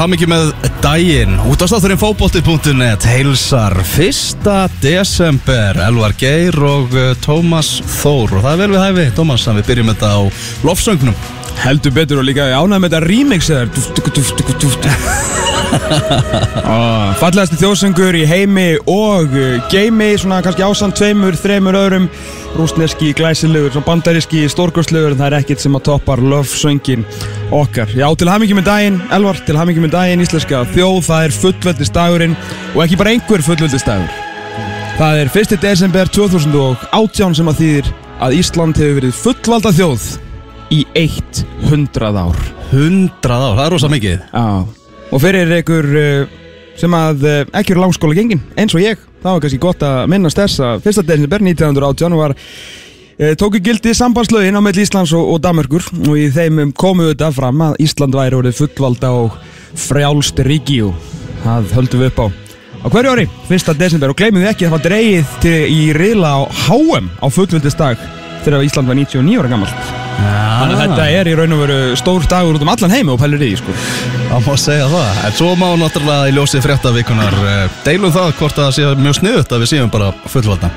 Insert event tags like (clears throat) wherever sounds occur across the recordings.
Hamingi með daginn, útastátturinn fótbolti.net heilsar 1. desember, Elvar Geir og uh, Tómas Þór. Og það er vel við hæfi, Tómas, að við byrjum þetta á lofsöngnum. Heldur betur og líka ánægð með þetta remix eða (laughs) Fallegasti þjóðsöngur í heimi og uh, geimi svona kannski ásand tveimur, þreimur öðrum. Rúsneski, glæsilegur, svona bandaríski stórgóðslegur en það er ekkert sem að toppar lofsöngin okkar Já, til hamingi með daginn, Elvar, til hamingi með daginn íslenska þjóð, það er fullveldistagurinn og ekki bara einhver fullveldistagur Það er 1. desember 2018 sem að þýðir að Ísland hefur verið fullvalda þjóð í 100 ár 100 ár, það er rosa mikið. Já, og fyrir ykkur uh, sem að uh, ekki eru langskóla gengin eins og ég, þá er kannski gott að minnast þess að 1. desember 1918 var tóku gildi sambandslögin á melli Íslands og, og Danmörkur og í þeim um komu þetta fram að Ísland væri orðið fullvalda og frjálst ríki og það höldum við upp á á hverju ári, 1. desember og gleymum við ekki að það var dreigið til, í riðla á HM á fullvildisdag þegar Ísland var 99 ára gammalt Þannig að þetta er í raun og veru stór dagur út um allan heimi og pælir í sko. Það má segja það, en svo má náttúrulega í ljósið fréttavíkunar uh, deilum það hvort það sé mjög sniðut að við séum bara fullvalda.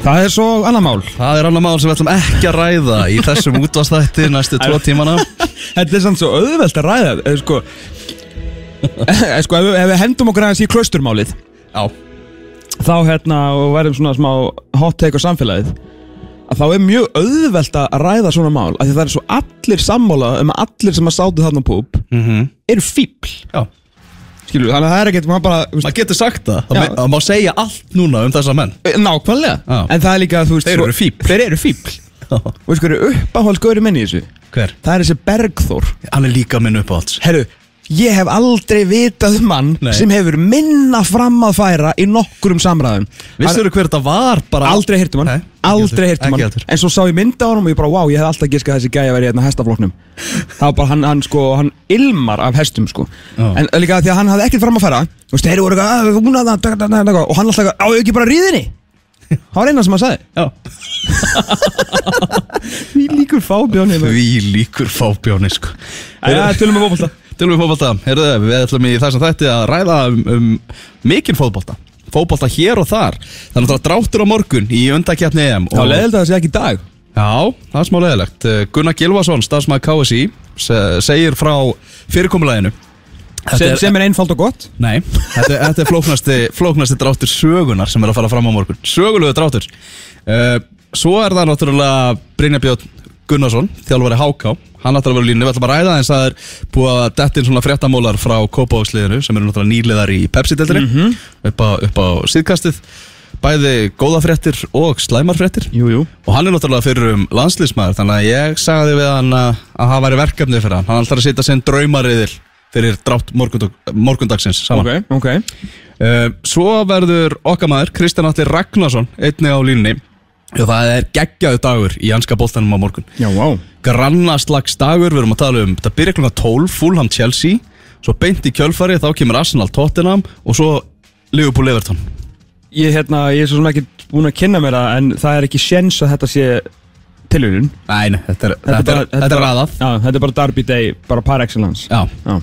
Það er svo annar mál. Það er annar mál sem við ætlum ekki að ræða í þessum útvastætti næstu tvo tímana. (laughs) Þetta er samt svo auðvelt að ræða, eða sko, (laughs) eða sko, ef við, ef við hendum okkur aðeins í klausturmálið, Já, þá hérna, og verðum svona smá hot take á samfélagið, að þá er mjög auðvelt að ræða svona mál, af því það er svo allir sammála um að allir sem að sátu þarna púp mm eru fíbl, já. Skilur þannig að það er ekkert, maður bara, þú veist, Maður getur sagt það, það, Já. me- það má segja allt núna um þessa menn. nákvæmlega, Já. en það er líka, þú veist, Þeir svo- eru fífl. Þeir eru fíbl, og veist hvað eru uppáhald góri menn í þessu? Hver? Það er þessi Bergþór Hann er líka minn uppáhalds. Herru, ég hef aldrei vitað um mann Nei. sem hefur minna fram að færa í nokkurum samræðum Vissur þú hver þetta var bara? Aldrei heyrt um hann, aldrei um ekki hann. En svo sá ég mynda á hann og ég bara, wow, ég hef alltaf giskað að þessi gæja verið hérna hestafloknum Það var bara, hann, hann sko, hann ilmar af hestum sko Já. En líka því að hann hafði ekkert fram að færa Þú veist, þeir voru eitthvað, "Ah, það, og hann alltaf, á ekki bara ríðinni Það var eina sem hann sagði. (laughs) Því líkur fábjón hérna Því líkur fábjóni, sko. Æja, tölum við fókbalta Tölum við fótbolta, heyrðu, við ætlum í þessum þætti að ræða um, um mikinn fótbolta. Fótbolta hér og þar. Þannig að dráttur á morgun í undakjarni EM Já, leðild að það sé ekki í dag. Já, það er smá leðilegt Gunnar Gilvason, stafsmæð KSI se- segir frá fyrirkomulæginu sem, sem er einfald og gott. Nei, þetta, þetta er flóknasti, flóknasti dráttur sögunar sem er að fara fram á morgun. Sögulegu dráttur. Uh, Svo er það náttúrulega Brynja Björn Gunnarsson, þjálfari HK Hann ætlar að vera línu, við ætlum að ræða eins að það er búið að detta inn svona fréttamólar frá Kópavóksliðinu sem eru náttúrulega nýliðar í Pepsi-deltari upp, á, upp á síðkastið. Bæði góða fréttir og slæmar fréttir. Jú, jú. Og hann er náttúrulega fyrir um landslýsmaður Þannig að ég sagði við hann að, að það væri verkefni fyrir hann. Hann ætlar að setja sinn draumariðil fyrir drátt morgundag, morgundagsins saman Ok, ok. Uh, Svo verður okkar maður Kristján Allir Ragnarsson einnig á línni það er geggjaðu dagur í janska boltanum á morgun. Já, wow Grannaslags dagur, við erum að tala um þetta byrja klokka 12, Fulham Chelsea. Svo beint í kjölfari, þá kemur Arsenal Tottenham og svo Liverpool Everton. Ég, hérna, ég er svo sem ekki búin að kynna mér það en það er ekki sjens að þetta sé tilhörun Nei, nei, þetta er, þetta er, þetta er raðað. Já, þetta er bara Derby Day, bara par excellence. Já, Já.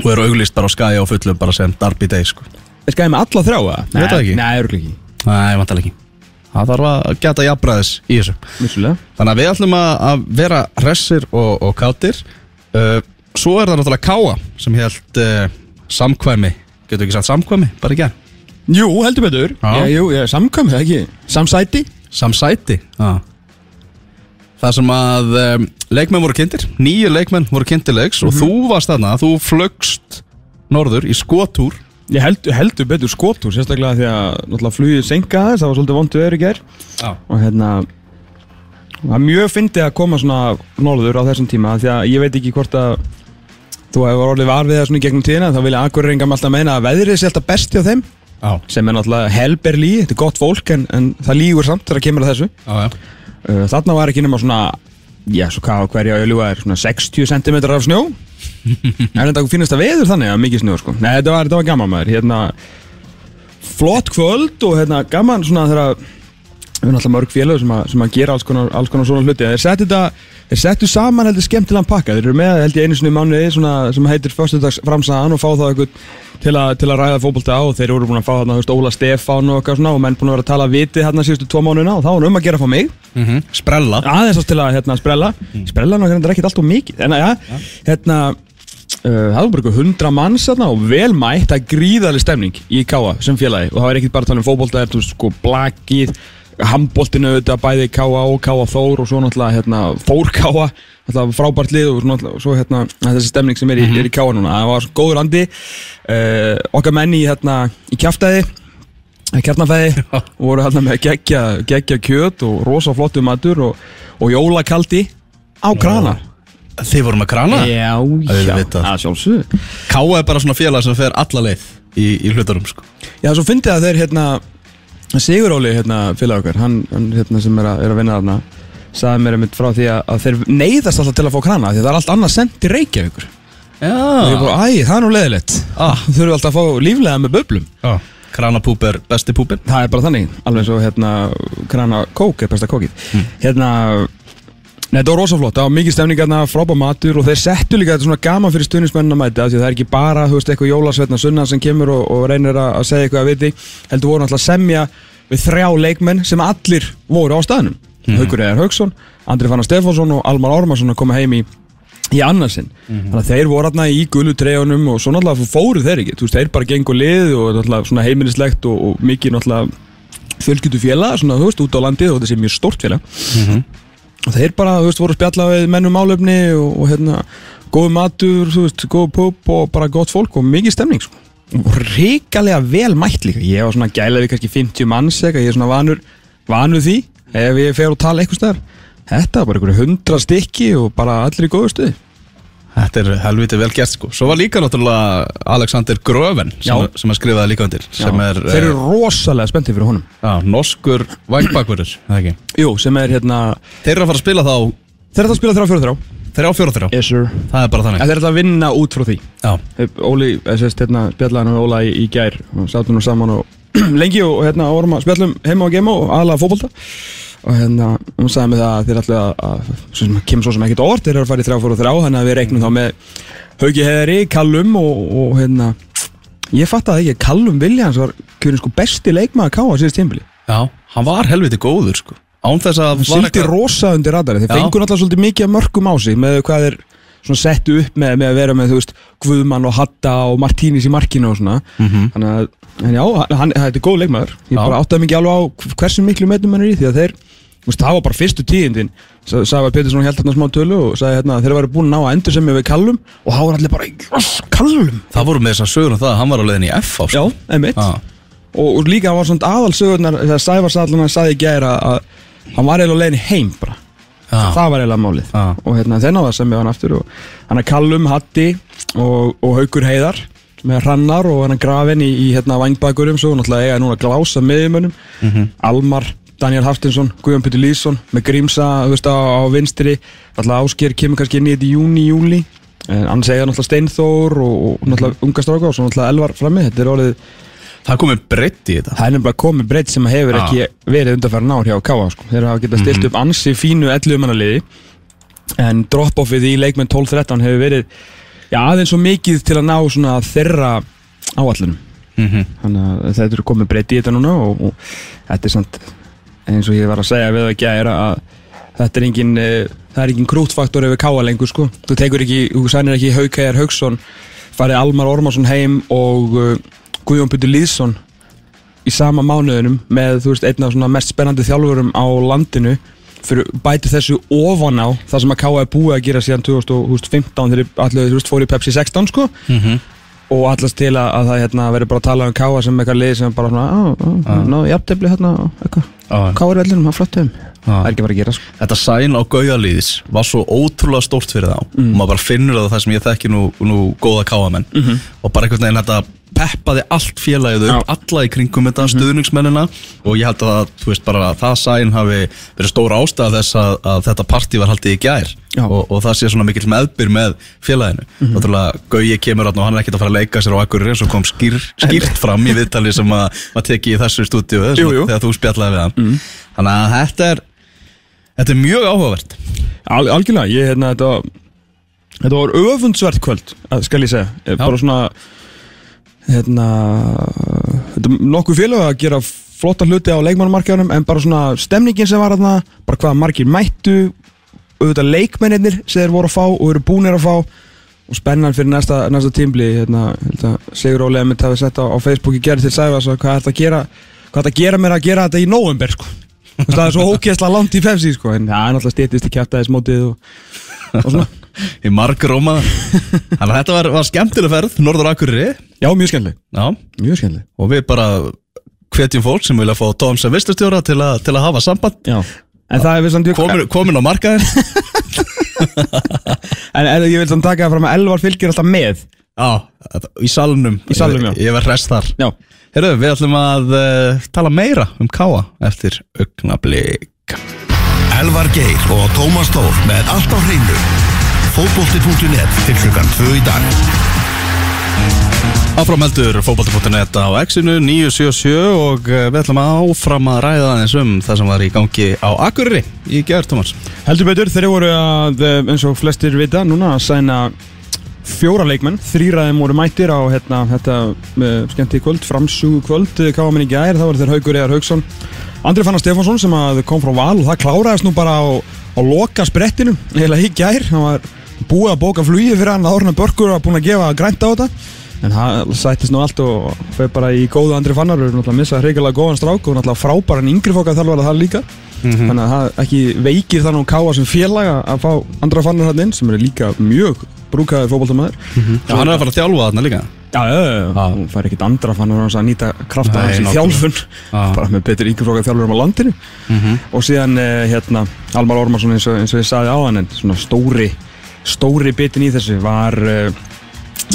Og eru auglýst bara á skæði og fullum bara sem Derby Day sko. Er skæði með alla þrjá eða? Það. Nei, örgulega ekki. Nei, vantar ekki Það þarf að geta jafnbræðis í þessu. Vissulega. Þannig að við ætlum að, að vera hressir og, og kátir. Uh, Svo er það náttúrulega Káa sem held uh, samkvæmi. Getur ekki sagt samkvæmi, bara ekki Jú, heldur betur. Já. Já, jú, ég samkvæm það ekki. Samsæti. Samsæti Já. Það sem að um, leikmenn voru kynntir Nýju leikmenn voru kynntir leiks Og þú varst þarna, þú flögst norður í skotúr Ég held, heldur betur skotur Sérstaklega því að náttúrulega flugið senka þess Það var svolítið vondu öður í ger Já. Og hérna Það er mjög fyndið að koma svona norður á þessum tíma Því að ég veit ekki hvort að Þú hefur orðið var við það svona í gegnum tíðina Þá vilja akkurringam alltaf meina að veðrið sé alltaf best hjá þeim Já, sem er náttúrulega helberlí, þetta er gott fólk en, en það lígur samt þegar það kemur að þessu. Já, já. Uh, þarna var ekki nema svona já, svo hvað hverja að ljúga? Er svona 60 cm af snjó? (laughs) En þetta finnast að veður þannig að mikið snjó sko. nei, þetta var, þetta var gaman maður. Hérna, flott kvöld og hérna, gaman svona þegar við erum alltaf mörg félög sem, að- sem að gera alls konar, alls konar svona hluti. Þeir setti þetta Þeir settu saman heldur skemmtilegan pakka. Þeir eru með held ég einu sinni mánuði svona, sem heitir Föstudags framsagan og fá þá eitthvað til, til að ræða fótbolta á og þeir eru búin að fá þarna veist, Óla Stefán og svona og menn búin að vera að tala vitið hérna síðustu tvo mánuðina og þá var um að gera fá mig. Sprella. Aðeins til að hérna, sprella. Sprella er hérna ekkert alltaf mikið. En ja, hérna uh, það var bara hundra manns þarna og vel mætt það er gríðarlega stemning í Káa sem félagi. Og það er ekkert bara að tala um það er veist, sko blakið handbóltinu auðvitað bæði Káa og Káa Þór og svo náttúrulega hérna, Þór náttúrulega frábært lið og svo, hérna, þessi stemning sem er í, er í Káa núna. Það var góður andi. Uh, okkar menn í, hérna, í kjaftaði kjarnafæði voru hérna með geggja, geggja kjöt og rosa flottu matur og, og jólakaldi á krana. Þið voru með krana? Já, Auðvitað. að sjálfsög Káa er bara svona félag sem fer alla leið í, í hlutarum sko. Já, svo fyndið að þeir hérna Sigur Óli, hérna, félag okkar hann, hérna, sem er að, er að vinna þarna sagði mér einmitt frá því að, að þeir neyðast alltaf til að fá krana því það er allt annað sendt til Reykjavíkur. Og ég Já bara, æ, það er nú leðilegt ah. þau eru alltaf að fá líflega með böblum. Ah. Kranapúp er besti púpin það er bara þannig, alveg eins og hérna krana kók er besta kókið. Hérna Nei, þetta var rosa flott, það var mikið stemning hérna, frábær matur og þeir settu líka þetta svona gaman fyrir stuðnismennin að mæta því að það er ekki bara, þú veist, eitthvað jólasveitna sunna sem kemur og, og reynir að að segja eitthvað að viti heldur voru náttúrulega að semja við þrjá leikmenn sem allir voru á staðnum. Mm. Haukur Eðar Hauksson, Andri Fannar Stefánsson og Almar Ormarsson að koma heim í í annarsinn, þannig að þeir voru hérna í gulu treyjunum og svo náttúrulega fóru þeir ekki, þú veist, þeir bara gengur lið og heimilislegt og, og mikið náttúrulega fjölskyldu félag, svona, þú veist, út á landið og þetta sé mjög stórt félag og þeir bara, þú veist, voru að spjalla við mennum álefni og, og hérna góð matur, þú veist, góð pub og bara gott fólk og mikið stemning sko. og ríkalega vel mætt líka. Ég var svona gælaði kannski 50 manns eitthvað, ég er svona vanur, vanur því ef ég fer og tala eitthvað stær þetta var bara einhverju hundra stykki og bara allir í góðu stuði Þetta er helviti vel gert sko. Svo var líka náttúrulega Alexander Gröven sem, sem að skrifaði líka undir er þeir eru rosalega spenntið fyrir honum. Já, norskur vægbakverður ekki? Jú, sem er hérna, Þeir eru að fara að spila þá þeir eru að spila þrjá fjóra þrjá. Þrjá fjóra þrjá. Yes sir. Það er bara þannig. Þeir eru að vinna út frá því. Já, Óli, þess hérna, spjallaði hann og Óla í, í gær. Sátum nú saman og (clears throat) lengi og hérna vorum að spjallum heima og geima og aðalega fótbolta og hérna, hún sagði mig það að þeir ætlu að, að sem kemur svo sem ekkert óvart þeir eru að fara í þrjá fór og þrjá þannig að við reiknum þá með Hauki Heðari, Kallum og, og hérna ég fatt að ekki, Kallum Viljans var kjörinn sko besti leikmaður ká á síðast tímbili já, hann var helviti góður sko Án þess að hann sildi eitthvað- rosa undir radari þeir fengur náttúrulega svolítið mikið mörgum á sig með hvað þeir svona settu upp með, með að vera með veist Guðmann og Hatta og Martínis í markinu og svona Mhm. þannig að, já, hann, þetta er góð leikmaður ég bara áttaði mikið alveg á hversu miklu metum hann er í því að þeir, veist, það var bara fyrstu tíðindin Sævar Pétursson held hérna smá tölu og sagði hérna þeir væri búin að ná að endur sem við Kallum og þá var allir bara, yes, Kallum Það voru með þess að sögur um það að hann var á leiðin í F á já, sko. einmitt Já. og, og líka var svona aðalsögurnar þegar Sævar Sallana sagði í gæra að hann var eiginlega á leiðin heim bara Já. það var eiginlega málið Já. og hérna þeir náða sem við hann aftur og hann er Kallum, Hatti og, og Haukur Heiðar með Hrannar og hann grafin í, í hérna vangbakurum svo náttúrulega eiga núna glása meðumönum Almar, Daniel Haftinsson Guðjón Pytur Lýsson með Grímsa veist, á, á vinstri. Náttúrulega Ásker kemur kannski inn í júni, júli. En hann segja náttúrulega Steinþór og, og náttúrulega unga stráka og svo náttúrulega Elvar frammi. Þetta er orðið Það komið breytt í þetta. Það er nefnilega komið breytt sem hefur Já. ekki verið undarfæra ár hjá Káa sko. Þeir hafa getað stilt upp ansi fínu 11 mannaliði En drop-offið í leikmenn 12-13 hefur verið Já, aðeins svo mikið til að ná þeirra áallunum mm Þannig að þetta er komið breytt í þetta núna og, og þetta er samt eins og ég var að segja við það ekki að, að þetta er engin, uh, það er engin krútfaktor yfir Káa lengur sko. Þú tekur ekki, þú sænir ekki Haukæjar Hauksson farið Almar Ormarsson heim og uh, Guðjón Pytur Lýðsson í sama mánuðunum með þú veist einn af svona mest spennandi þjálfurum á landinu fyrir bæti þessu ofan á það sem að Káa er búið að gera síðan 2015 þegar allir þú veist fór í Pepsi 16 sko. Og allast til að, að það hérna, verður bara að tala um Káa sem eitthvað lið sem bara svona á, á, á, náðu jafntefli hérna eitthvað Káa er vellinum, hann flottum það er ekki að fara að gera sko. Þetta sæn á gauðalíðis var svo ótrúlega stórt fyrir þá. Og maður bara finnur það það sem ég þekki nú, nú góða káamenn. Og bara einhvern veginn þetta peppaði allt félagið upp, alla í kringum þetta stuðningsmennina. Og ég held að þú veist bara að það sæn hafi verið stóra ástæða þess að, að þetta partí var haldið í gær. Já. og, og það sé svona mikill meðbyr með félaginu. Náttúrulega Gauji kemur og hann er ekkert að fara að leika sér á akkurir eins og kom skýr, skýrt fram í viðtali sem að maður teki í þessu stúdíu þegar þú spjallaði við hann. Þannig að þetta er Þetta er mjög áhugavert. Al, algjörlega, ég, hérna, þetta Þetta var öfundsvert kvöld, skal ég segja. Ég, Bara svona Hérna nokkuð félag að gera flotta hluti á leikmannumarkaðunum En bara svona stemningin sem var þarna Bara hvað margir mættu Auðvitað leikmennir sem þeir voru að fá Og eru búnir að fá. Og spennan fyrir næsta, næsta tímbli hérna, hérna, Sigur Ólega mitt hafi sett á, á Facebooki Gerði til sæfa Hvað er þetta að gera Hvað er þetta að gera mér að gera þetta í nóvember sko. Það er svo ókessla langt í Pepsi sko En það er náttúrulega stýttist í kjartaðismótið og, og svona Í marg róma. Þannig að þetta var, var skemmtileg ferð, Norður Akureyri. Já, mjög skemmtileg. Já, Mjög skemmtileg. Og við bara hvetjum fólk sem vilja fá Tóm sem vistustjóra til, að- til að hafa samband. Já. En það er við samt komin, komin á markaðin (laughs) En, en ég vil samt taka það fram að Elvar fylgir alltaf með. Já, í salnum. Í salnum, já. Ég, ég var rest þar. Já. Herru, við ætlum að uh, tala meira um Káa eftir augnablík Elvar Geir og Tómas Tór með allt á hreinu fótbolti.net til klukkan 2 í dag. Áframheldur fótbolti.net á X-inu 977 og uh, við ætlum áfram að ræða aðeins um það sem var í gangi á Akureyri í gerð, Tómas. Heldur betur, þeir voru að, eh, eins og flestir vita, núna að sæna fjóra leikmenn, þrýraðum voru mættir á hérna, þetta uh, skemmti kvöld, framsúgu kvöld, káum í gær, það voru þeir Haugur Eðar Haugsson, Andri Fannar Stefánsson sem að kom frá Val og það kláraðist nú bara á, á loka sprettinu, heila í gær, hann var búið að bóka flugi fyrir hann, Árna Börkur var búin að gefa grænt á þetta, en það sættist nú allt og fyrir bara í góðu Andri Fannar, við erum náttúrulega að missa hreikilega góðan strák og náttúrulega frábæran yngri fólk að þjálfara það líka. Þannig að það ekki veikir þannig að káa sem félag að- að fá andra fannar hann inn sem er líka mjög brúkaður fótboltamæður Já, hann er að fara að þjálfa þarna líka. Já, já, já, já, hún fær ekkit andra fannar hans að nýta krafta hans í þjálfun. Já. bara með betur yngreflokkar þjálfurum á landinu. Og síðan eh, hérna Almar Ormarsson eins og, eins og ég saði á hann en svona stóri stóri bitin í þessu var uh,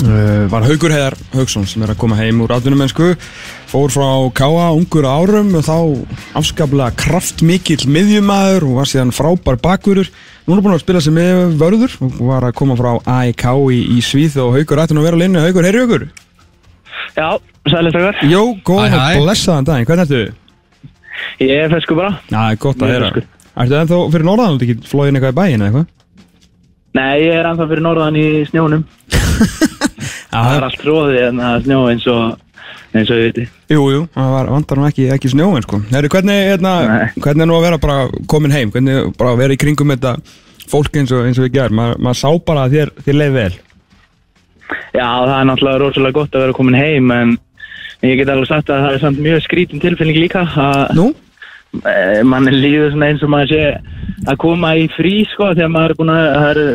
uh, var Haugur Heiðar Haugsson sem er að koma heim úr atvinnumennsku fór frá Káa ungur árum og þá afskaplega kraftmikill miðjumæður og var síðan frábær bakvörur Nú er búin að spila sem með vörður og var að koma frá AEK í, í Svíð og Haugur ætti nú að vera á linnu. Haugur, heyri Haugur? Já, sælir strákar. Jó, góðan og blessaðan daginn, hvernig ertu? Ég er fesku bara. Já, það er gott að heyra. Ertu ennþá fyrir norðan, þú ekki flóðin eitthvað í bæinn eða eitthvað? Nei, ég er ennþá fyrir norðan í snjónum. (laughs) Það er allt tróðið en það er snjó eins og, eins og ég veit. Jú, jú, það var, vantar nú ekki, ekki snjóin sko. Herri, hvernig, hérna, hvernig er nú að vera bara komin heim? Hvernig bara að vera í kringum þetta fólk eins og, eins og við gerum? Ma, maður sá bara að þér, þér leið vel. Já, það er náttúrulega rosalega gott að vera komin heim en ég get alveg sagt að það er samt mjög skrítin tilfinning líka að Nú? Eh, mann er líður svona eins og maður sé að koma í frí sko þegar maður er búin að, það eru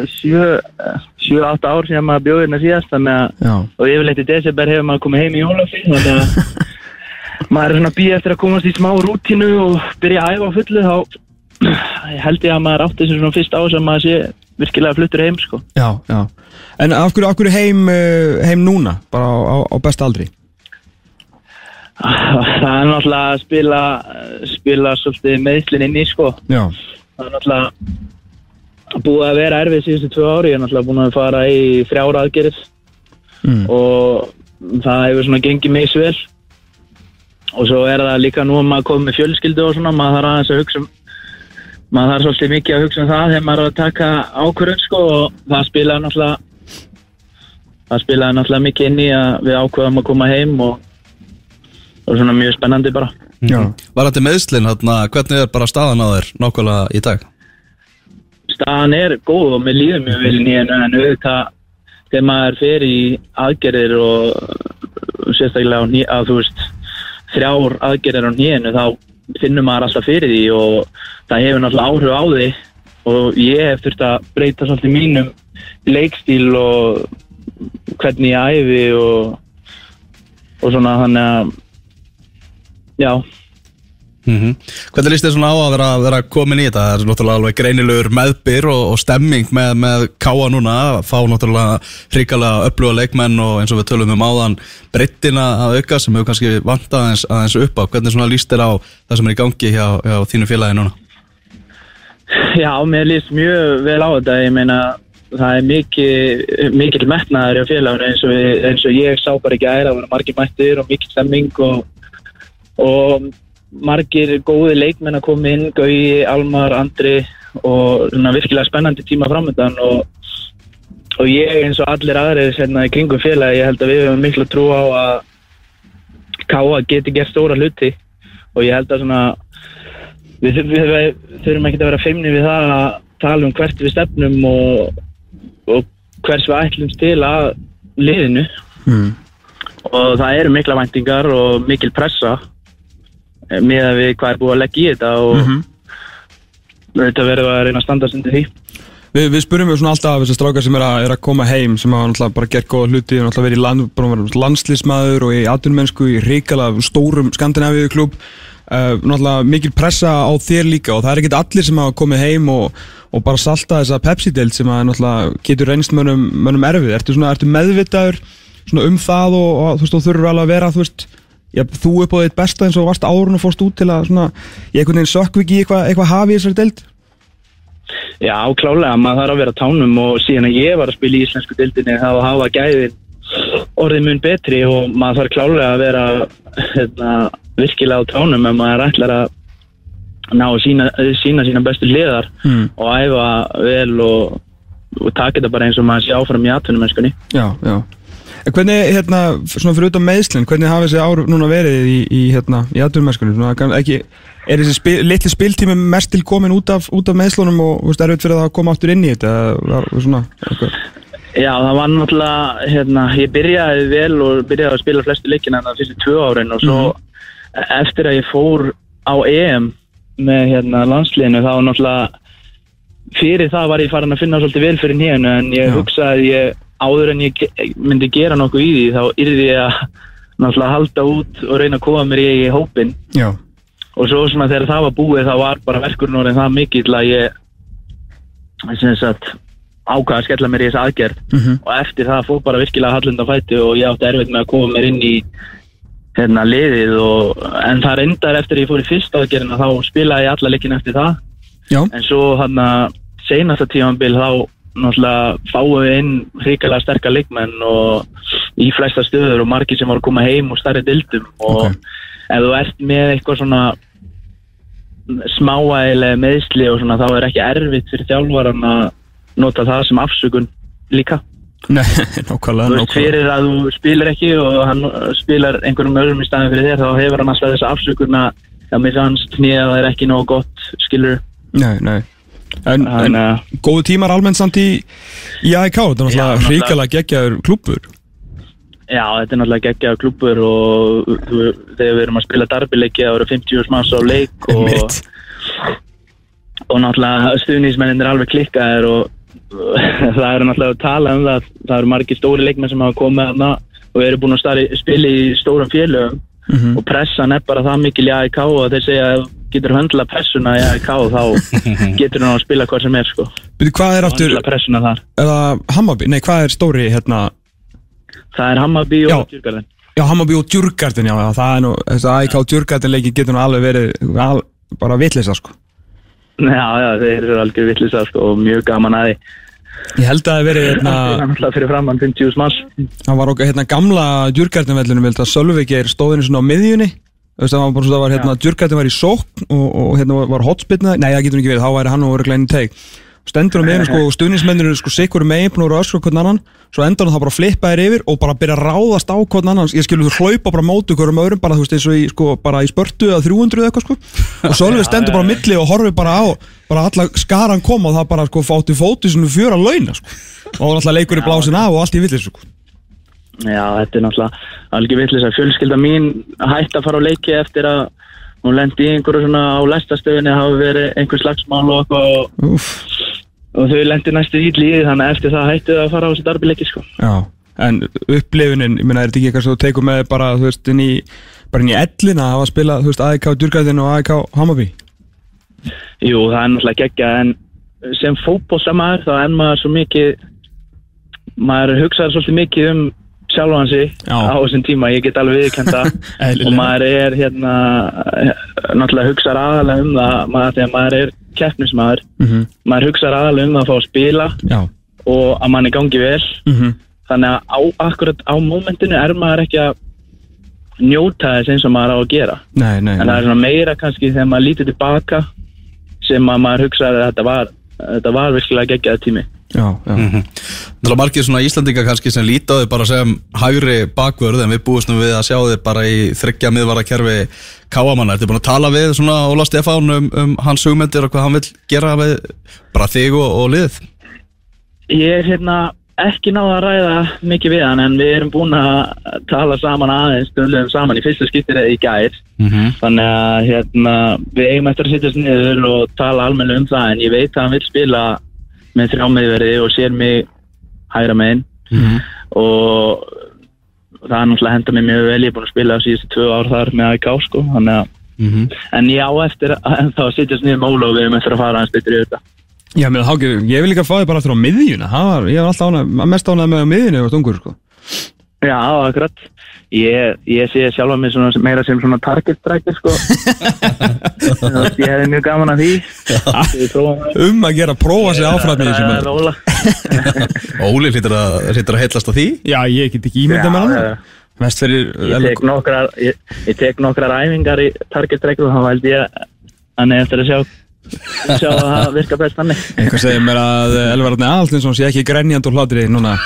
7-8 ár síðan maður bjóði hérna síðast þannig að og yfirleitt í desember hefur maður komið heim í að (laughs) maður er svona að býja eftir að komast í smá rútínu og byrja að æfa á fullu þá (clears throat) held ég að maður átti þessu svona fyrst á sem maður sé virkilega fluttur heim sko. Já, já. En af hverju, af hverju heim, eh, heim núna, bara á, á, á besta aldri? Það er náttúrulega að spila spila svolítið meðslinn inn í sko Já. það er náttúrulega búið að vera erfið síðustu tvö ári ég er náttúrulega búin að fara í þrjára aðgerið Mm. og það hefur svona gengið mig svel og svo er það líka nú að maður komið með fjölskyldu og svona maður þarf aðeins að hugsa um maður þarf svolítið mikið að hugsa um það þegar maður er að taka ákvörðun sko og það spilaði náttúrulega það spilaði náttúrulega mikið inn í að við ákvöðum að koma heim og, og svona mjög spennandi bara Já. Var þetta meðslinn, hérna, hvernig er bara staðan á þér nákvæmlega í dag? staðan er góð og mér líður mjög vel í nýjanu en auðvitað þegar maður fer í aðgerðir og sérstaklega á ný, að þú veist þrjár aðgerðir á nýjanu þá finnur maður alltaf fyrir því og það hefur náttúrulega áhrif á því og ég hef þurft að breyta svolítið mínum leikstíl og hvernig ég æfi og, og svona þannig að já, Mm Hvernig líst þér svona á að vera, vera komin í þetta? Það er náttúrulega alveg greinilegur meðbyr og, og stemming með, með káa núna. Að fá náttúrulega hrikalega öfluga leikmenn og eins og við tölum um áðan breyttina að auka sem hefur kannski vantað aðeins, aðeins upp á. Hvernig svona líst þér á það sem er í gangi hjá, hjá þínu félagi núna? Já, mér líst mjög vel á þetta, ég meina það er mikið, mikil metnaður hjá félaginu eins og, við, eins og ég sá bara ekki að það voru margir mættir og mikil stemming og, og margir góði leikmenn að koma inn, Gauji, Almar, Andri og svona virkilega spennandi tíma framöndan og, og ég eins og allir aðrir hérna í kringum félagi, ég held að við höfum miklu trú á að Káa geti gert stóra hluti og ég held að svona við, þur- við, við þurfum ekki að vera feimni við það að tala um hvert við stefnum og, og hvers við ætlumst til að liðinu Mm. og það eru mikla væntingar og mikil pressa með að við hvað er búið að leggja í þetta og mm Mhm. þetta verður að reyna að standa undir því. Við, við spurjum við svona alltaf þessar strákar sem er að, er að koma heim sem hafa náttúrulega bara gert góða hluti og náttúrulega verið í land, landslísmaður og í atvinnumennsku í ríkala stórum Skandinavíu klub uh, náttúrulega mikil pressa á þér líka og það er ekkert allir sem hafa komið heim og, og bara salta þessa Pepsi-deild sem að náttúrulega getur reynst mönnum, mönnum erfið. Ertu, svona, ertu meðvitaður svona um það og, og þú veist þú þurfur alveg að vera þú veist Já, þú upp á þitt besta eins og varst árun og fórst út til að svona, ég einhvern veginn sökk ekki eitthvað eitthva hafi þessari deild Já, klálega, maður þarf að vera tánum og síðan að ég var að spila í íslensku dildinni þá hafa gæðin orðið mun betri og maður þarf klálega að vera hérna, virkilega á tánum ef maður ætlar að ná að sína, sína sína bestu liðar Mm. og æfa vel og, og taka þetta bara eins og maður sé áfram í atvinnum mennskunni. Já, já. En hvernig, hérna, svona fyrir utan meðslinn, hvernig hafa þessi ár núna verið í, í hérna, í ekki, er þessi spil, litli spiltími mest til komin út af, út af meðslunum og, veist, erfitt fyrir það að koma áttur inn í þetta? Var, svona? Já, það var náttúrulega, hérna, ég byrjaði vel og byrjaði að spila flestu leikina þannig fyrstu tvö árin og svo eftir að ég fór á EM með hérna, landsliðinu þá náttúrulega fyrir það var ég farin að finna svolítið vel fyrir nýjanu en ég Já. hugsaði að ég áður en ég myndi gera nokkuð í því þá yrði ég að náttúrulega halda út og reyna að koma mér í, hópin Já, og svo svona þegar það var búið þá var bara verkurinn orðin það mikill að ég sem ákvaða að skella mér í þessa aðgerð. Mhm. og eftir það fór bara virkilega hallenda fæti og ég átti erfitt með að koma mér inn í hérna liðið og en það reyndar eftir að ég fór í fyrsta aðgerðina þá spilaði ég alla leikin eftir það. Já, en svo hann að seinasta tímanbil þá náttúrulega fáum við inn hrikalega sterkar leikmenn og í flesta stöður og margir sem voru að koma heim og stærri dildum og Ok. ef þú ert með eitthvað svona smáægilega meðsli og svona þá er ekki erfitt fyrir þjálfaran að nota það sem afsökun líka nei, (laughs) nákvæmlega. fyrir að þú spilar ekki og hann spilar einhverjum öðrum í staðin fyrir þér þá hefur hann alltaf þessa afsökun að það með hans knýja er ekki nóg gott skilur Nei, nei. En, en góðu tímar almennt samt í, í AIK, þetta er náttúrulega hrikalega geggjaður klúbbur. Já, þetta er náttúrulega geggjaða klúpur og þegar við erum að spila darbileiki það eru 50 manns á leik (laughs) og, og náttúrulega stuðnismennin er alveg klikkaðir og (laughs) það eru náttúrulega að tala um það það eru margir stóri leikmenn sem hafa komið þarna og eru búin að spila í stórum félögum Mhm. og pressan er bara það mikil í AIK og þeir segja að getur höndla pressuna í AIK þá (laughs) getur hann að spila hvað sem er sko. Byrju, hvað er aftur, höndla pressuna þar. Er það Hammarby? Nei, hvað er stóri, hérna, það er Hammarby og Djurgarðin Já, Hammarby og Djurgardin, já, það er nú, þess að AIK og Djurgardin leiki getur nú alveg verið al, bara vitleysa, sko. Já, já, þeir eru algjör vittlisa sko og mjög gaman að því. Ég held að það hef verið, Það er hérna, náttúrulega fyrir framann 50.000 manns. það var okkar, hérna, gamla Djurgardin vellinu, vilt að Sölviki er stóðinu svona á miðjunni, það var bara svo, það var, hérna, Djurgardin var í sókn og, og hérna var, var hotspillna, nei, það getur ekki verið, þá væri hann og voru glæni teik. Stendur á miðjunni, sko, (laughs) og stuðnismennir sko sikkur megin, búin að vera öskra hvern annan, svo endur hann það bara að flippa þér yfir og bara byrja að ráðast á hvern annan, ég skilur þú hlaupa bara móti hverjum öðrum, bara þú veist, eins og í, sko, bara í spörtu eða 300 eða eitthvað, sko, og Sölvi (laughs) stendur bara á milli og horfir bara á, bara alla skaran koma og það bara, sko, fátti fóti svona fjör að launa, sko, og alltaf leikur í blásin af og allt í villis, sko. Já, þetta er náttúrulega algjör vitlis að fjölskylda mín hætti að fara á leiki eftir að hún lendi í einhverju svona á læstastöðinni hafi verið einhver slagsmál og eitthvað og, og þau lendi næstu í líði þannig að eftir það hætti þau að fara á þessi darbileiki sko. Já, en upplifunin, ég meina, er þetta ekki eitthvað sem þú tekur með bara, þú veist, inn í, bara inn í ellina að hafa spilað, þú veist, AIK Djurgæðin og AIK Hammarby? Jú, það er náttúrulega geggja en sem fótbollsamaður þá er maður svo mikið maður hugsaður svolítið mikið um Já. á þessum tíma, ég get alveg viðkenda (laughs) og maður er hérna náttúrulega hugsaður aðalega um það maður, þegar maður er keppnismadur Mm maður hugsaður aðalega um það að fá að spila Já. og að manni gangi vel. Mm þannig að á, akkurat á mómentinu er maður ekki að njóta þess eins og maður á að gera. Nei, nei, en það er svona meira kannski þegar maður lítur tilbaka sem að maður hugsaði að þetta var þetta var virkilega geggjaði tími Já, já Það er margir svona Íslandinga kannski sem líta á þig bara sem hægri bakvörð en við búist nú við að sjá þig bara í þryggja miðvara kerfi káamanna. Ertu búin að tala við svona Óla Stefán um, um hans hugmyndir og hvað hann vil gera við bara þig og, og liðið? Ég er hérna ekki náða að ræða mikið við hann en við erum búin að tala saman aðeins stundum saman í fyrsta skiptir í gær Mm -hmm. þannig að hérna, við eigum eftir að sittast niður og tala almennilega um það en ég veit að hann vil spila með þrjámiðverði og sér mig hægra megin. Og það er náttúrulega henda mig mjög vel. Ég er búin að spila á síðustu tvö ár þar með AIK sko. Að en ég á eftir að þá sittast niður með Óla og við erum eftir að fara hans betur í þetta. Já, menn, Háki, ég vil líka fá þig bara aftur á miðjuna. Það var, ég var alltaf ánægð, mest ánægð með á miðjunu ef þú ert ungur, sko Já, akkurat. Ég, ég sé sjálfa mig svona, meira sem svona target striker sko. (laughs) Að ég hefði mjög gaman að því. Um að gera, prófa sig áfram í þessu Það er maður Óla. (laughs) Óli hlýtur að, hlýtur að heillast á því. Já, ég get ekki ímynda með hann já. Mest fyrir Ég tek nokkrar, ég, ég tek nokkrar æfingar í target striker og þá held ég að hann er eftir að sjá sjá að það virka best hann Eitthvað segir mér að Elvar Arni Aðalstinsson sé ekki grenjand og hlátri núna. (laughs)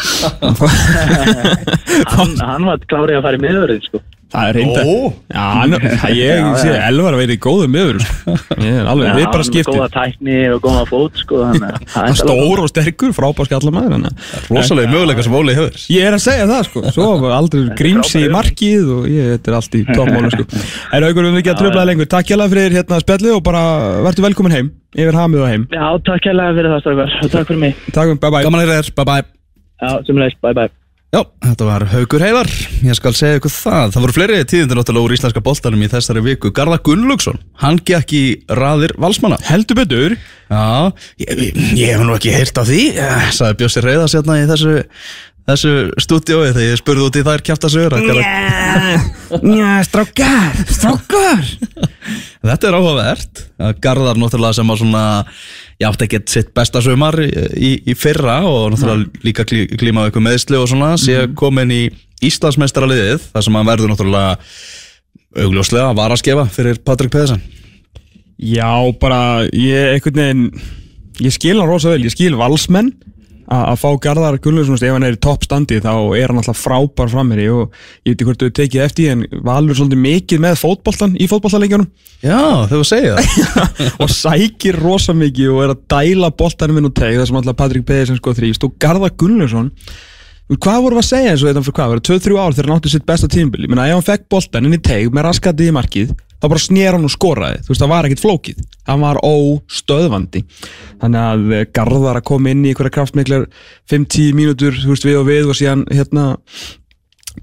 (laughs) Hann, hann var klárið að fara í miðurinn sko Það er reynda. Já, það ég sé. Elvar að vera í góðu miður sko. Ég er alveg, við bara er skiptum. góða tækni og góða fót sko (laughs) það er stór og sterkur, frábær skallamæður Rosalega möguleika sem Óli hefur. Ég er að segja það sko. Svo aldrei grímsi í markið og ég, þetta er allt í toppmálu sko. (laughs) En aukur við ekki að tröflaði lengur. Takk hjá fyrir hérna spjalli og bara verður velkomin heim Yfir hamið og heim. Já, takk hérlega fyrir það takk fyrir mig. Takk, bye bye Að. Já, þetta var Haugur Heiðar, ég skal segja ykkur það. Það voru fleiri tíðindir náttúrulega úr íslenska boltanum í þessari viku. Garða Gunnlaugsson, hann gekk í raðir valsmanna. Heldur betur Já, ég, ég hef nú ekki heyrt á því, eh, sagði Bjössi Reyðars hérna í þessu, þessu stúdiói þegar ég spurði út í þær kjæfta sögur. Já, strákar, strákar (laughs) Þetta er áhugavert. að Garðar náttúrulega sem var svona, ég átti ekki sitt besta sömar í, í, í fyrra og náttúrulega líka klí, klímaði ykkur meðsli og svona, sé komin í Íslandsmeistaraliðið, þar sem hann verður náttúrulega augljóslega að vara að skefa fyrir Patrik Pedersen. Já, bara ég einhvern veginn Ég skil hann rosa vel, ég skil valsmenn að fá Garðar Gunnlaugsson ef hann er í toppstandi þá er hann alltaf frábær framherri og ég veit ekki hvort þau tekið eftir en valur svolítið mikið með fótboltan í fótboltaleikjunum. Já, þau var að segja það. (laughs) og sækir rosa mikið og er að dæla boltanum inn og teg þar sem alltaf Patrik Pedersen sko þrýst og Garðar Gunnlaugsson hvað vorum við að segja eins og þetta fyrir hvað, það var 2-3 ár þegar hann átti sitt besta tímbil, ég meina ef hann fekk boltan inn í teg með raskati í markið, þá bara snér hann og skoraði, þú veist það var ekkit flókið. Hann var óstöðvandi. Þannig að eh, Garðar að koma inn í einhverja kraftmiklar 5-10 mínútur þú veist við og við og síðan hérna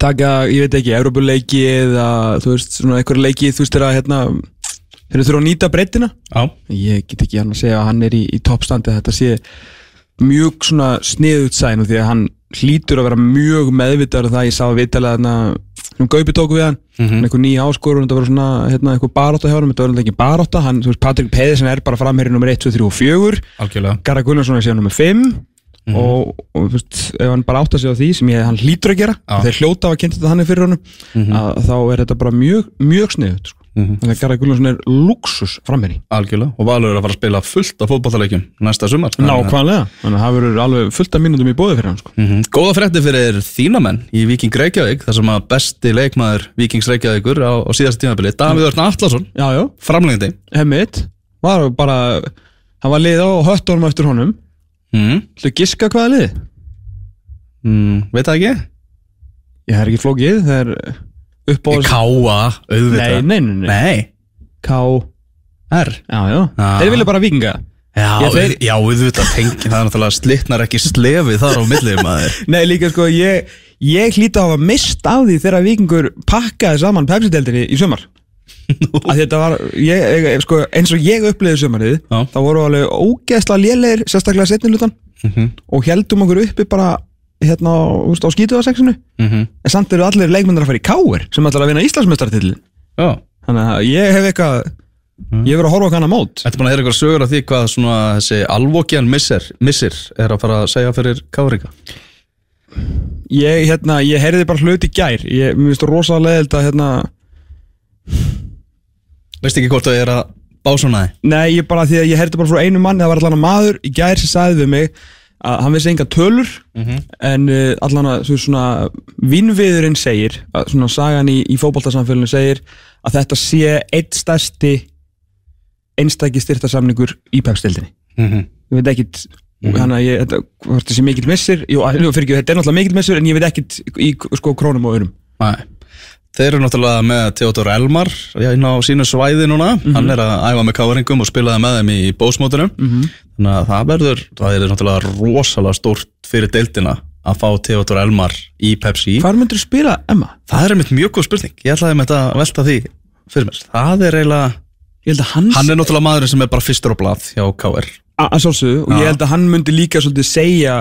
taka, ég veit ekki, Európuleiki eða þú veist, svona einhverja leiki þú veist þeirra hérna þeir þurfa að nýta breytina. Já. ég get ekki hann að segja að hann er í, í toppstandi þetta sé mjög svona sniðut sæn því að hann hlýtur að vera mjög meðvitaður um það. Ég sá að vitalega þarna um Gaupi tóku við hann, mm -hmm. einhver nýja áskorun þetta var svona, hérna, einhver baróta hjá hann þetta var ekki baróta, hann, þú veist, Patrik Pedersen er bara framherri nummer 1, 2, 3 og 4 Algjörlega. Garra Gunnarsson er síðan nummer 5 og, og þú veist, ef hann bara átta sig á því sem ég, hann hlýtur að gera, Já. þeir hljóta að kynna þetta hann fyrir honum, að þá er þetta bara mjög, mjög sniðut sko. Þannig að Garra Gunnarsson er luxus framherri Algjörlega. Og Valur er að fara að spila fullt af fótballtaleikjum næsta sumar. Nákvæmlega, þannig að það verður alveg fullt af mínútum í bóði fyrir hann sko. Mhm. Góða frétti fyrir þínamenn í Viking Reykjavík þar sem að besti leikmaður Vikings Reykjavíkur á, á síðasta tímabili Davíð Örn já, framlengandi hemmit var bara, hann var lið á höttunum eftir honum mm. Þú giska hvaða lið? Mm, Veit það ekki? Ég er ekki flókið, það er upp á Káa, auðvitað Nei, nei, nei, nei. Nei, K R Já, já, Já. þeir vilja bara vikinga Já, Já, þeir- já auðvitað tengi það er náttúrulega slitnar ekki slefið þar á millið maður (laughs) Nei, líka sko, ég, ég hlýta að hafa mist af því þegar vikingur pakkaði saman Pepsi-deldinni í sumar (laughs) að þetta var, ég, ég, sko, eins og ég upplýði sumarið, Já. þá voru alveg ógeðslega lélegir, sérstaklega setni hlutan Mhm. og heldum okkur uppi bara hérna á, skítuðarsexinu Mhm. en samt eru allir leikmyndir að fara í káir sem ætlar að vinna Íslandsmeistartitli Já. Þannig að ég hef eitthvað ég hef verið að horfa á hana mót. Þetta búin að heyra eitthvað sögur af því hvað svona þessi alvokjan missir, missir er að fara að segja fyrir Káringa ég, hérna, ég heyrði bara hluti gær. Ég, mér finnst það rosalega leðild að hérna, Veist ekki hvort það er að básunaði Nei, ég bara því að ég herti bara frá einu manni það var allan að maður í gær sem sagði við mig að hann vissi enga tölur en uh, allan að svo svona vinnviðurinn segir að svona sagan í, í fótboltasamfélunum segir að þetta sé eitt stærsti einstæki styrtasamningur í pepstildinni Mhm. ég veit ekkit hann að ég, þetta, hvort þessi mikill missir jú, fyrir þetta er náttúrulega mikill missir en ég veit ekkit í sko krónum og örum Nei. Þeir eru náttúrulega með Theodor Elmar inn á sínu svæði núna. Hann er að æfa með káringum og spilaði með þeim í bósmótunum þannig að það verður, það er náttúrulega rosalega stórt fyrir deildina að fá Theodor Elmar í Pepsi. Hvar myndir þú spila, Emma? það er einmitt mjög góð spurning, ég ætlaði með þetta að velta því fyrir mér, það er eiginlega hans hann er náttúrulega maðurinn sem er bara fyrstur á blað hjá KR að sjálfsögðu. Og ég held að hann myndi líka svolítið segja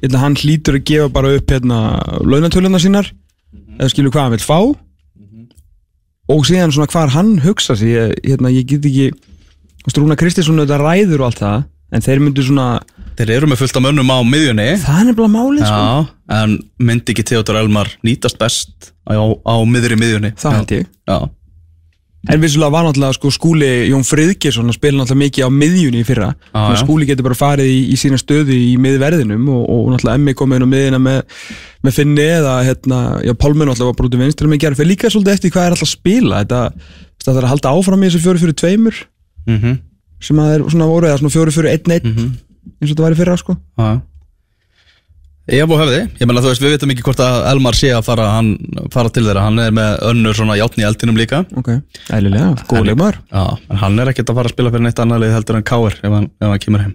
ég held að hann hlýtur að gefa bara upp hérna launatöluna sínar eða skilur hvað hann vil fá. Og síðan svona hvar hann hugsa sig hérna, ég get ekki Rúna Kristinsson auðvitað ræður og allt það en þeir myndu svona þeir eru með fullt af mönnum á miðjunni. Það er nefnilega málið sko. já, en myndi ekki Theodor Elmar nýtast best á, á miðri miðjunni? Það held ég. Já, En vissulega var náttúrulega sko skúli Jón Friðgjesson að spila náttúrulega mikið á miðjunni í fyrra. Já, skúli getur bara farið í, í sína stöðu í miðverðinum og, og náttúrulega Emmi komið inn á miðina með, með Finni eða hérna, já Pálmi náttúrulega var brútið vinstri með gerð fyrir líka svolítið eftir hvað er alltaf að spila. Þetta, þetta er að halda áfram í þessu fjóri fyrir tveimur. Mhm sem að er svona voru eða svona fjóri fyrir einn einn Mhm. eins og þetta var í fyrra sko. Já. Ef og hefði, ég meina þú veist við veitum ekki hvort að Elmar sé að fara, hann, fara til þeirra. Hann er með önnur svona játn í eldinum líka. Ok, ælilega, góð leikmaður. Já, en hann er ekkert að fara að spila fyrir neitt annað lið heldur en Káir ef hann, ef hann kemur heim.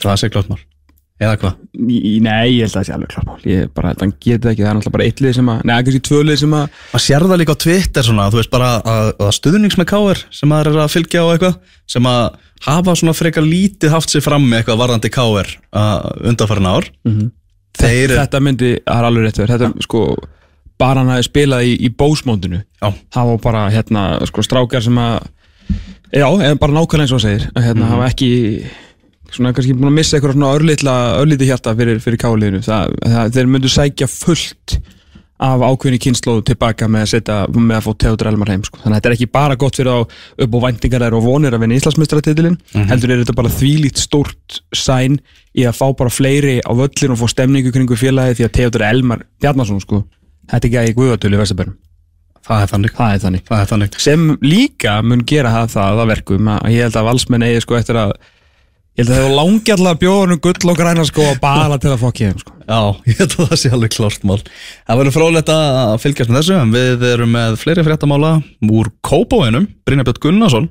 Það sé klart mál Eða hvað? Nei, ég held að það sé alveg klart Ég bara held að hann geti það ekki, það er náttúrulega bara eitt lið sem að Nei, kannski tvö lið sem að Maður sér það líka á Twitter svona, þú veist bara að, að stuðnings með Káir sem maður er að fylgja á eitthvað sem að hafa svona frekar lítið haft sér fram með eitthvað varðandi Káir uh, undanfærin ár. Þeir Þetta myndi, það er alveg rétt verið. Þetta, sko, bara hann hafi spilað í, í bósmóndinu Já, Það var bara, hérna, sko, strákar sem að Já, eða bara nákvæmlega eins og það segir. Hérna, hafa ekki svona kannski búin að missa eitthvað svona örlítla örlíti hjarta fyrir, fyrir káliðinu það, það, þeir myndu sækja fullt af ákveðinu kynnslóðu tilbaka með að setja, með að fá Teodor Elmar heim sko. þannig að þetta er ekki bara gott fyrir á upp og væntingar og vonir að vinna Íslandsmeistaratitilin heldur er þetta bara þvílíkt stórt sæn í að fá bara fleiri á völlin og fá stemningu kringu félagi því að Teodor Elmar Bjarnason sko, þetta er ekki guðatölu í Vesturbærum, það er það er Það er þannig. Sem líka mun gera það, það að verkum að ég held að valsmenn eigi sko eftir að ég held að það hefur langi alltaf bjóðunum gull og græna sko og bara til að fokki þeim sko. Já, ég held að það sé alveg klart mál. Það verður frólægt að fylgjast með þessu. En við erum með fleiri fréttamála úr Kópavóinum, Brynjabjörn Gunnarsson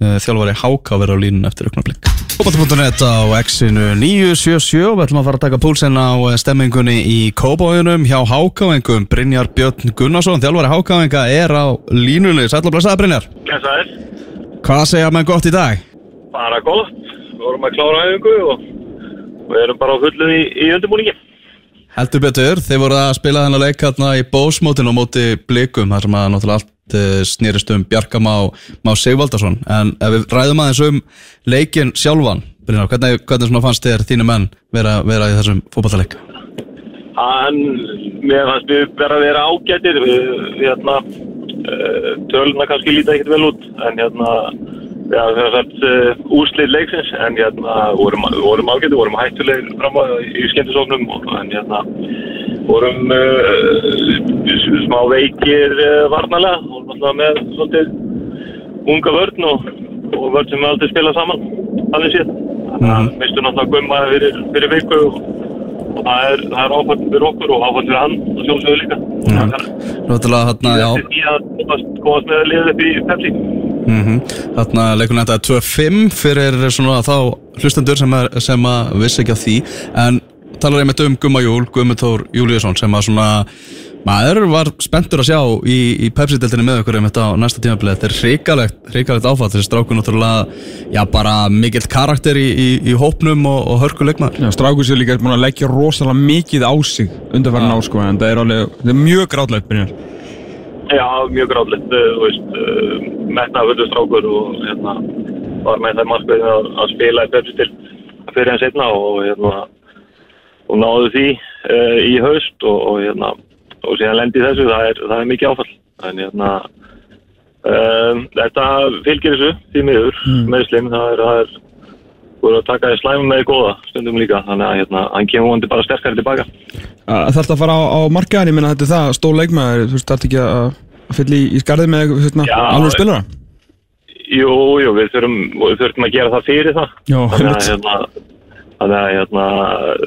eh, þjálfari Háka verður á línun eftir auknarblik Kópavóin.net á X-inu 977 og við ætlum að fara að taka púlsinn á eh, stemmingunni í Kópavóinum hjá Hákavengum Brynjar Björn Gunnarsson þjálfari Hákavenga er á línunni. Sætla Við vorum að klára æfingu og við erum bara á fullu í, í undirbúningi. Heldur betur, þeir voru að spila þennan leik hérna í bósmótinu á móti blikum þar sem að náttúrulega allt eh, snerist um Bjarka Má, Sigvaldarsson en ef við ræðum aðeins um leikin sjálfan Brynjar, hvernig, hvernig fannst þér þínu menn vera, vera í þessum fótballaleik? Hann, mér fannst við vera að vera ágættir. Við, við hérna, uh, töluna kannski líta ekkert vel út en hérna, hafum það sagt uh, úrslið leiksins en hérna, vorum, vorum ágættir, vorum hættulegir fram að í skemmtisóknum en hérna, vorum uh, smá veikir uh, varnalega og náttúrulega með svolítið unga vörn og, og vörn sem við aldrei spila saman þannig séð. Þannig að mistum náttúrulega gumma fyrir, fyrir viku og, og það er, er áfætt fyrir okkur og áfætt fyrir hann og sjálfsögðu líka. Náttúrulega hérna, já. þetta er því að komast með að liða upp í Pepsi mm Þarna leikunum þetta er 2-5 fyrir svona þá hlustendur sem, er, sem að vissi ekki af því en talar einmitt um Gumma Júl, Gummi Þór Júlíusson sem að svona maður var spenntur að sjá í, í Pepsi-deltinni með okkur einmitt á næsta tímabilið þetta er hrikalegt, hrikalegt áfall. Þessi stráku náttúrulega, já bara mikill karakter í, í, í hópnum og, og hörku leikmaður. Já, strákur sér líka að leggja rosalega mikið á sig undanfærin á sko en það er alveg, það er mjög grátlegt Brynjar Já, mjög gráðlegt, þú veist, metnaði fullu strákur og hérna var með það markveðin að, að spila í Pepsi til fyrir hann setna og hérna og náðu því uh, í haust og, og hérna og síðan lendi þessu, það er, það er mikið áfall en hérna Um, þetta fylgir þessu því miður mm. meðslinn, það er, það er búið að taka því slæma með því góða stundum líka, þannig að hérna, hann kemur vonandi bara sterkari tilbaka. Það þarf að fara á, á markaðin, ég minna þetta er það, stór leikmaður, þú veist, það er ekki að, að fylla í, í skarðið með hérna, alveg spilara. Jú, jú, við þurfum, við þurfum að gera það fyrir það. Já, þannig að hérna, þannig að hérna,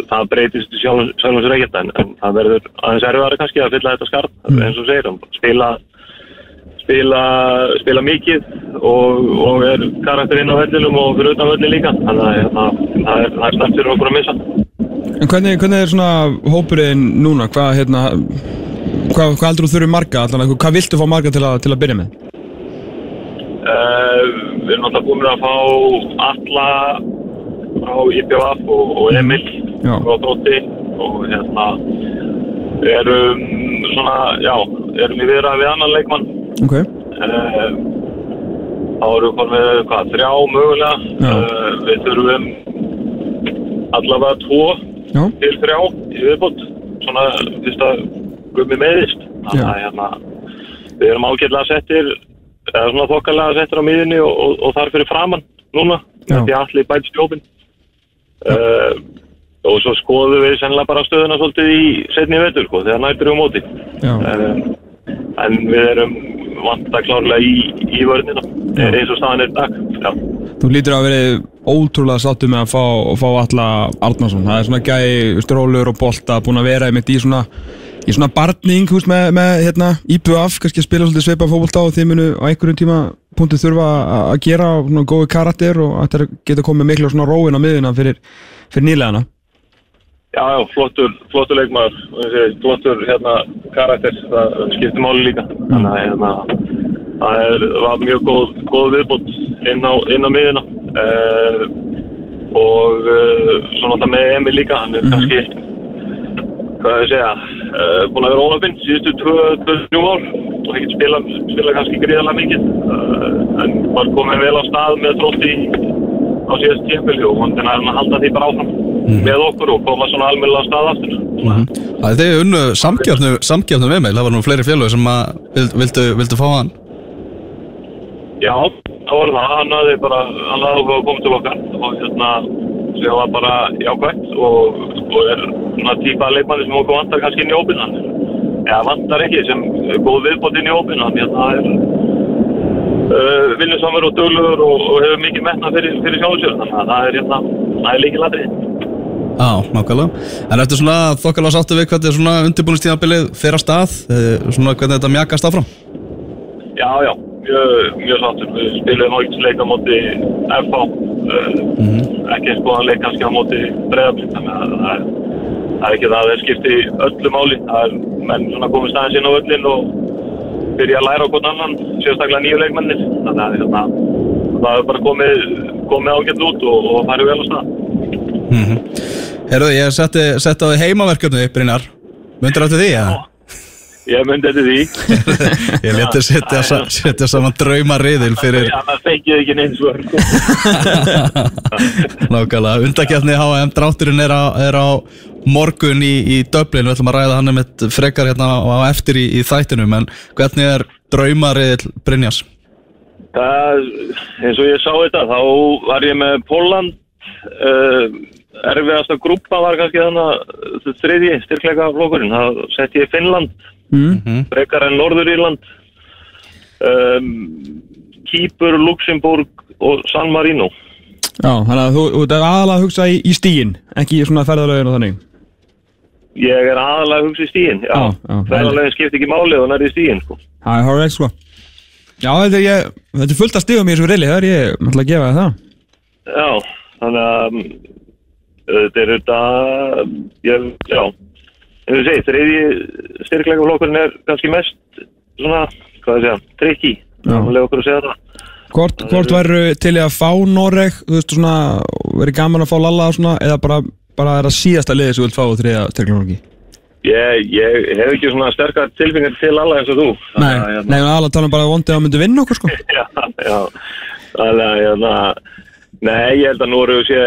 það breytist sjálf, sjálfum sér ekkert en, en það verður aðeins erfiðari kannski að fylla þetta skarð, Mm. eins og segir, spila spila, spila mikið og, og er karakter inn á vellinum og fyrir utan vellin líka þannig að hérna, það er, er snemt fyrir okkur að missa En hvernig, hvernig er svona hópurinn núna, hvað, hérna, hvað, hvað heldur þú þurfið marga, allan, hvað viltu fá marga til að, til að byrja með? uh, Við erum alltaf búin að fá alla frá IPVF og, og Emil Já. frá Dótti og hérna erum svona, já, erum í viðra við annan leikmann. Ok, uh, þá erum við komið hvað, þrjá mögulega. Uh, við þurfum allavega tvo já, til þrjá í viðbútt svona fyrst að gummi meðist þannig að hérna, við erum ágætlega settir eða svona þokkalega settir á miðunni og, og, og þar fyrir framann núna. Með því allir bæti stjópin uh, og svo skoðum við sennilega bara stöðuna svolítið í setni vetur sko, þegar nættur um móti. Uh, en við erum vanta klárlega í, í vörnina eins og staðan er dag já. þú lítur að verið ótrúlega sáttu með að fá, fá alla Arnarsson, það er svona gæi strólur og bolta, búin að vera einmitt í svona í svona barning, hús, með, með hérna, IPVF, kannski að spila svolítið sveipa fókbalta og þið munu á einhverjum tíma punktu þurfa að að gera svona góði karakter og þetta geta komið miklu svona róin á miðuna fyrir, fyrir nýlegana Já, já, flottur, flottur segi, flottur hérna, karakter, það skiptir máli líka. Þannig að hérna, það er, var mjög góð, góð viðbútt inn á, inn á miðina. Uh, og uh, svona það með Emil líka, hann er kannski, hvað ég segja, uh, búin að vera óöfinn síðustu 2-3 ár og ekki spila, spila kannski gríðarlega mikið. Uh, en var komin vel á stað með trótti á síðast tímpili og hann er að halda því bara áfram með okkur og koma svona almennilega á stað aftur. Það er unnu samgjöfnu við meil, það var nú fleiri félög sem að vild, vildu, vildu fá hann Já, það var það, hann hafði bara, hann hafði að koma til okkar og hérna, sem var bara jákvæmt og, og er svona típa leikmanni sem okkur vantar kannski inn í óbyrnan. Já, vantar ekki sem er góð viðbót inn í óbyrnan, hérna það er uh, vinnusamur og döglugur og, og hefur mikið metna fyrir, fyrir sjálfsjörn, þannig að það er hérna, það er líkið ladrið. Já, nákvæmlega En eftir svona þokkalega sáttu við hvernig svona undirbúinistíðabilið fyrir að stað eh, svona hvernig þetta mjakast áfram Já, já, mjög, mjög sáttur. Við spilum ákveðs leik á móti FH, uh, ekki eins góðan leik kannski á móti breyðablind, þannig að það er, það er ekki það að það skipti öllu máli. Það er menn svona komið staðins inn á öllin og byrja að læra á hvern annan, sérstaklega nýju leikmennir. Þannig að hérna, það er bara komið, komið ágætt út og, og farið vel á stað. Herðu, ég setti, setti á því heimaverkefni, Brynjar Mundir áttu því, eða? Ég myndi þetta því. (laughs) Ég leti setja, sa- setja saman draumariðil fyrir Já, það feikið ekki neins svör. (laughs) nákvæmlega Undakjarni HM drátturinn er á, er á morgun í, í Dublin Við ætlum að ræða hann um eitt frekar hérna á á eftir í, í þættinum En hvernig er draumariðil Brynjars? Það, eins og ég sá þetta, þá var ég með Póland, uh, erfiðasta grúpa var kannski þannig að þriðji styrkleika flokkurinn, það sett ég Finnland, mm. frekar en Norður-Írland, um, Kýpur, Luxemburg og San Marino. Já, þannig að þú, þú ert aðalega að hugsa í, í stíin, ekki í svona ferðalögin og þannig Ég er aðalega að hugsa í stíin, já, Já, já. ferðarlegin skipti ekki máli og nærði stíin, sko. Það er horrekt sko Já, þetta er, ég, þetta er fullt að stigum í þessu reyli, það er ég ætla að gefa það Já, þannig að um, þetta er þetta, ég, já, en þú segir, þriðji styrkleika flokkurinn er kannski mest svona, hvað það segja, trikki, Já. og lega okkur að segja það. Hvort, hvort væru til í að fá Noreg, þú veist svona, verið gaman að fá Lalla svona, eða bara, bara er það síðasta liðið sem þú vilt fá þriða styrklanóki? Ég, ég hef ekki svona sterkar tilfingar til alla eins og þú. Nei, að, hérna- nei, aðalega tala bara vondið að myndi vinna okkur sko (laughs) Já, já, þannig að, hérna, nei, ég held að Nóru sé,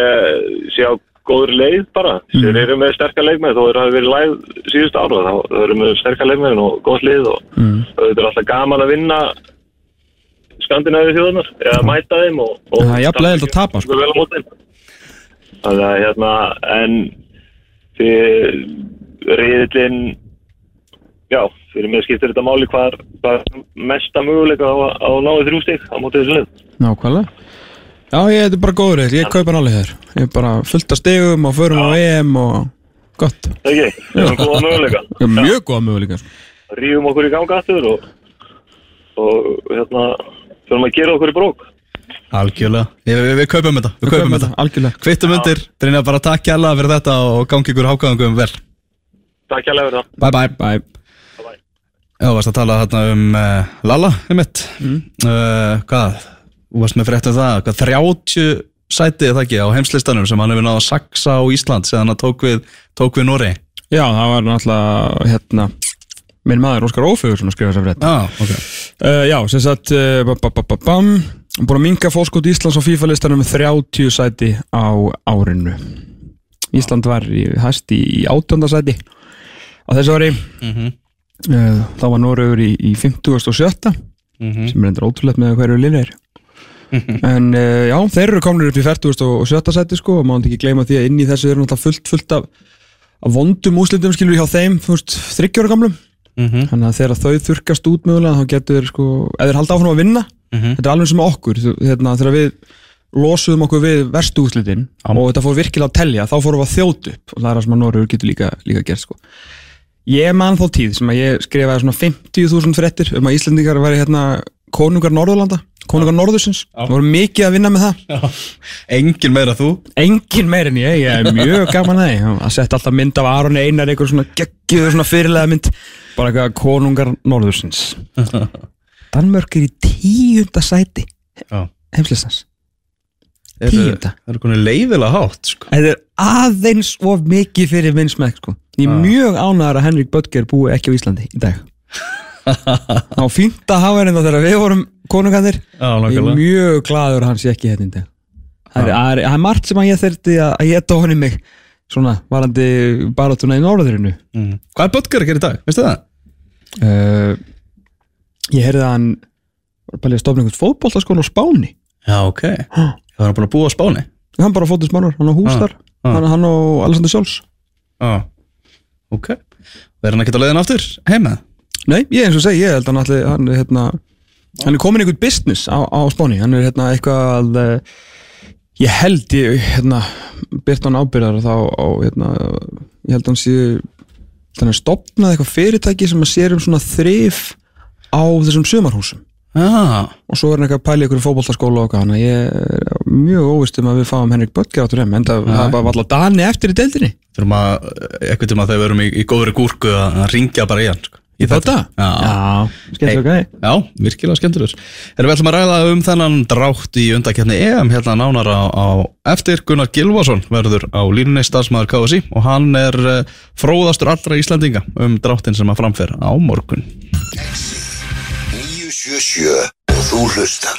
sé á góður leið bara. Mm. Þeir eru með sterkar leikmenn, þó þeir hafi verið læð síðust ára, þá eru með sterkar leikmenn og gott lið og Mm. þetta er alltaf gaman að vinna Skandinavíu þjóðunar eða mæta þeim og, og Það er jafn leiðilegt að tapa, sko. þannig að hérna en fyrir reyðillin já, fyrir mér skiptir þetta máli hvað er, mesta möguleika á, að- að náðu þrjú stík á móti þessu lið Nákvæmlega Já, ég þetta er bara góður eitt, ég kaupa hann alveg þér Ég er bara fullt af stegum og förum á EM og gott. Það ekki, við erum góða möguleika. (laughs) Ég er mjög góða möguleika sko. Rífum okkur í ganga aftur og, og hérna fyrir að gera okkur í brók. Algjörlega, við, við, við kaupum þetta. Við, Við kaupum þetta, algjörlega. Kvittum undir, Brynja bara takk kjærlega fyrir þetta og gangi ykkur hákaðangum vel. Takk hjá fyrir það. Bye bye. Bye Já, þú varst að tala þarna um uh, Lalla, um mitt mm. Hvað, þú varst með frétt um það Hvað, 30 sæti er það ekki á heimslistanum sem hann hefur náða að saksa á Ísland síðan hann tók við, tók við Nóri Já, það var náttúrulega hérna Minn maður Óskar Ófegur sem að skrifa þessa frétt. Já, ok. Uh, Já, sem sagt uh, bam, Búin að minga fórskot Íslands á FIFA-listanum með 30 sæti á árinu. Ísland var í, hæst í, í átjönda sæti á þessu ári. Mhm. uh, Þá var Noregur í, í 50.7 Mhm. sem er endur ótrúlegt með hverju linni er (laughs) en uh, já, þeir eru komin upp í 40.7 sæti sko og maður ekki gleyma því að inn í þessu eru náttúrulega fullt, fullt af, af vondum úslitum skilur hjá þeim, þryggjóra gamlum Mhm. þannig að þegar þau þurkast út mögulega þá getur sko, eða þeir halda áfram að vinna Mhm. þetta er alveg sem okkur þú- hérna, þegar við losuðum okkur við verstu úslitin og þetta fór virkilega að telja þá fórum við að þjóta upp og það er það sem að Norður getur líka, líka gert sko. ég man þá tíð sem að ég skrifaði svona 50.000 frettir um að Íslandingar væri hérna konungar Norðurlanda konungar Norðursins, það voru mikið að vinna með það. Engin meira þú. Engin meir en ég, ég er mjög gaman að því. Að setja alltaf mynd af Aron Einar einhver svona geggjöðu svona fyrirlega mynd. Bara eitthvað konungar Norðursins. (laughs) Danmörk er í tíunda sæti heimslistans Tíunda. Það eru konið leiðilega hátt sko. Þetta er aðeins of mikið fyrir minn smekk sko. Ég er mjög ánægðar að Henrik Böttger búi ekki á Íslandi í dag (laughs) Það var fínt að hafa henni þegar við vorum konungarnir. Já, Ég er mjög glaður að hann sé ekki hérna í dag Það er, er, er margt sem að ég þurfti að, að ég tóni mig svona varandi baratuna í norðurinu. Mhm. Hvað er Böttger að gera í dag, veistu það? uh, Ég heyrði að hann var bara að stofna einhvern fótboltaskóla á Spáni. Já, ok. Það var búin að búa á Spáni? Hann bara fótið spánar, hann á hús Ah, ah. hann, hann og Alexander Sjóls Já Ok. Verður hann ekkert á leiðin aftur heima? Nei, ég eins og segi, ég held að hann allir, hann er hérna hann er komin einhvern business á, á Spáni. Hann er hérna eitthvað uh, ég held ég, hérna byrt hann ábyrðar þá á, hérna ég held að hann sé hann er stopnað eitthvað fyrirtæki sem að sér um svona þrif á þessum sumarhúsum. Já og svo er hann eitthvað að pæla ykkur fótboltaskóla og eitthvað þannig að ég er mjög óvist um að við fáum Henrik Böttger áttur en það bara valla Dani eftir í deildinni. Þurfum að, eitthvað tíma þegar við erum í, í góðri gúrku að að ringja bara í hann sko. Í Þetta? Já, Já, skemmt Hey. okay. Já, virkilega skemmtilegur Erum við ætlum að ræða um þennan drátt í undakefni EM hérna nánar á, á eftir Gunnar Gilvason verður á línunni starfsmæður KSI og hann er uh, fróðastur allra Íslandinga um dráttin sem að framfæra á morgun 977 og þú hlustar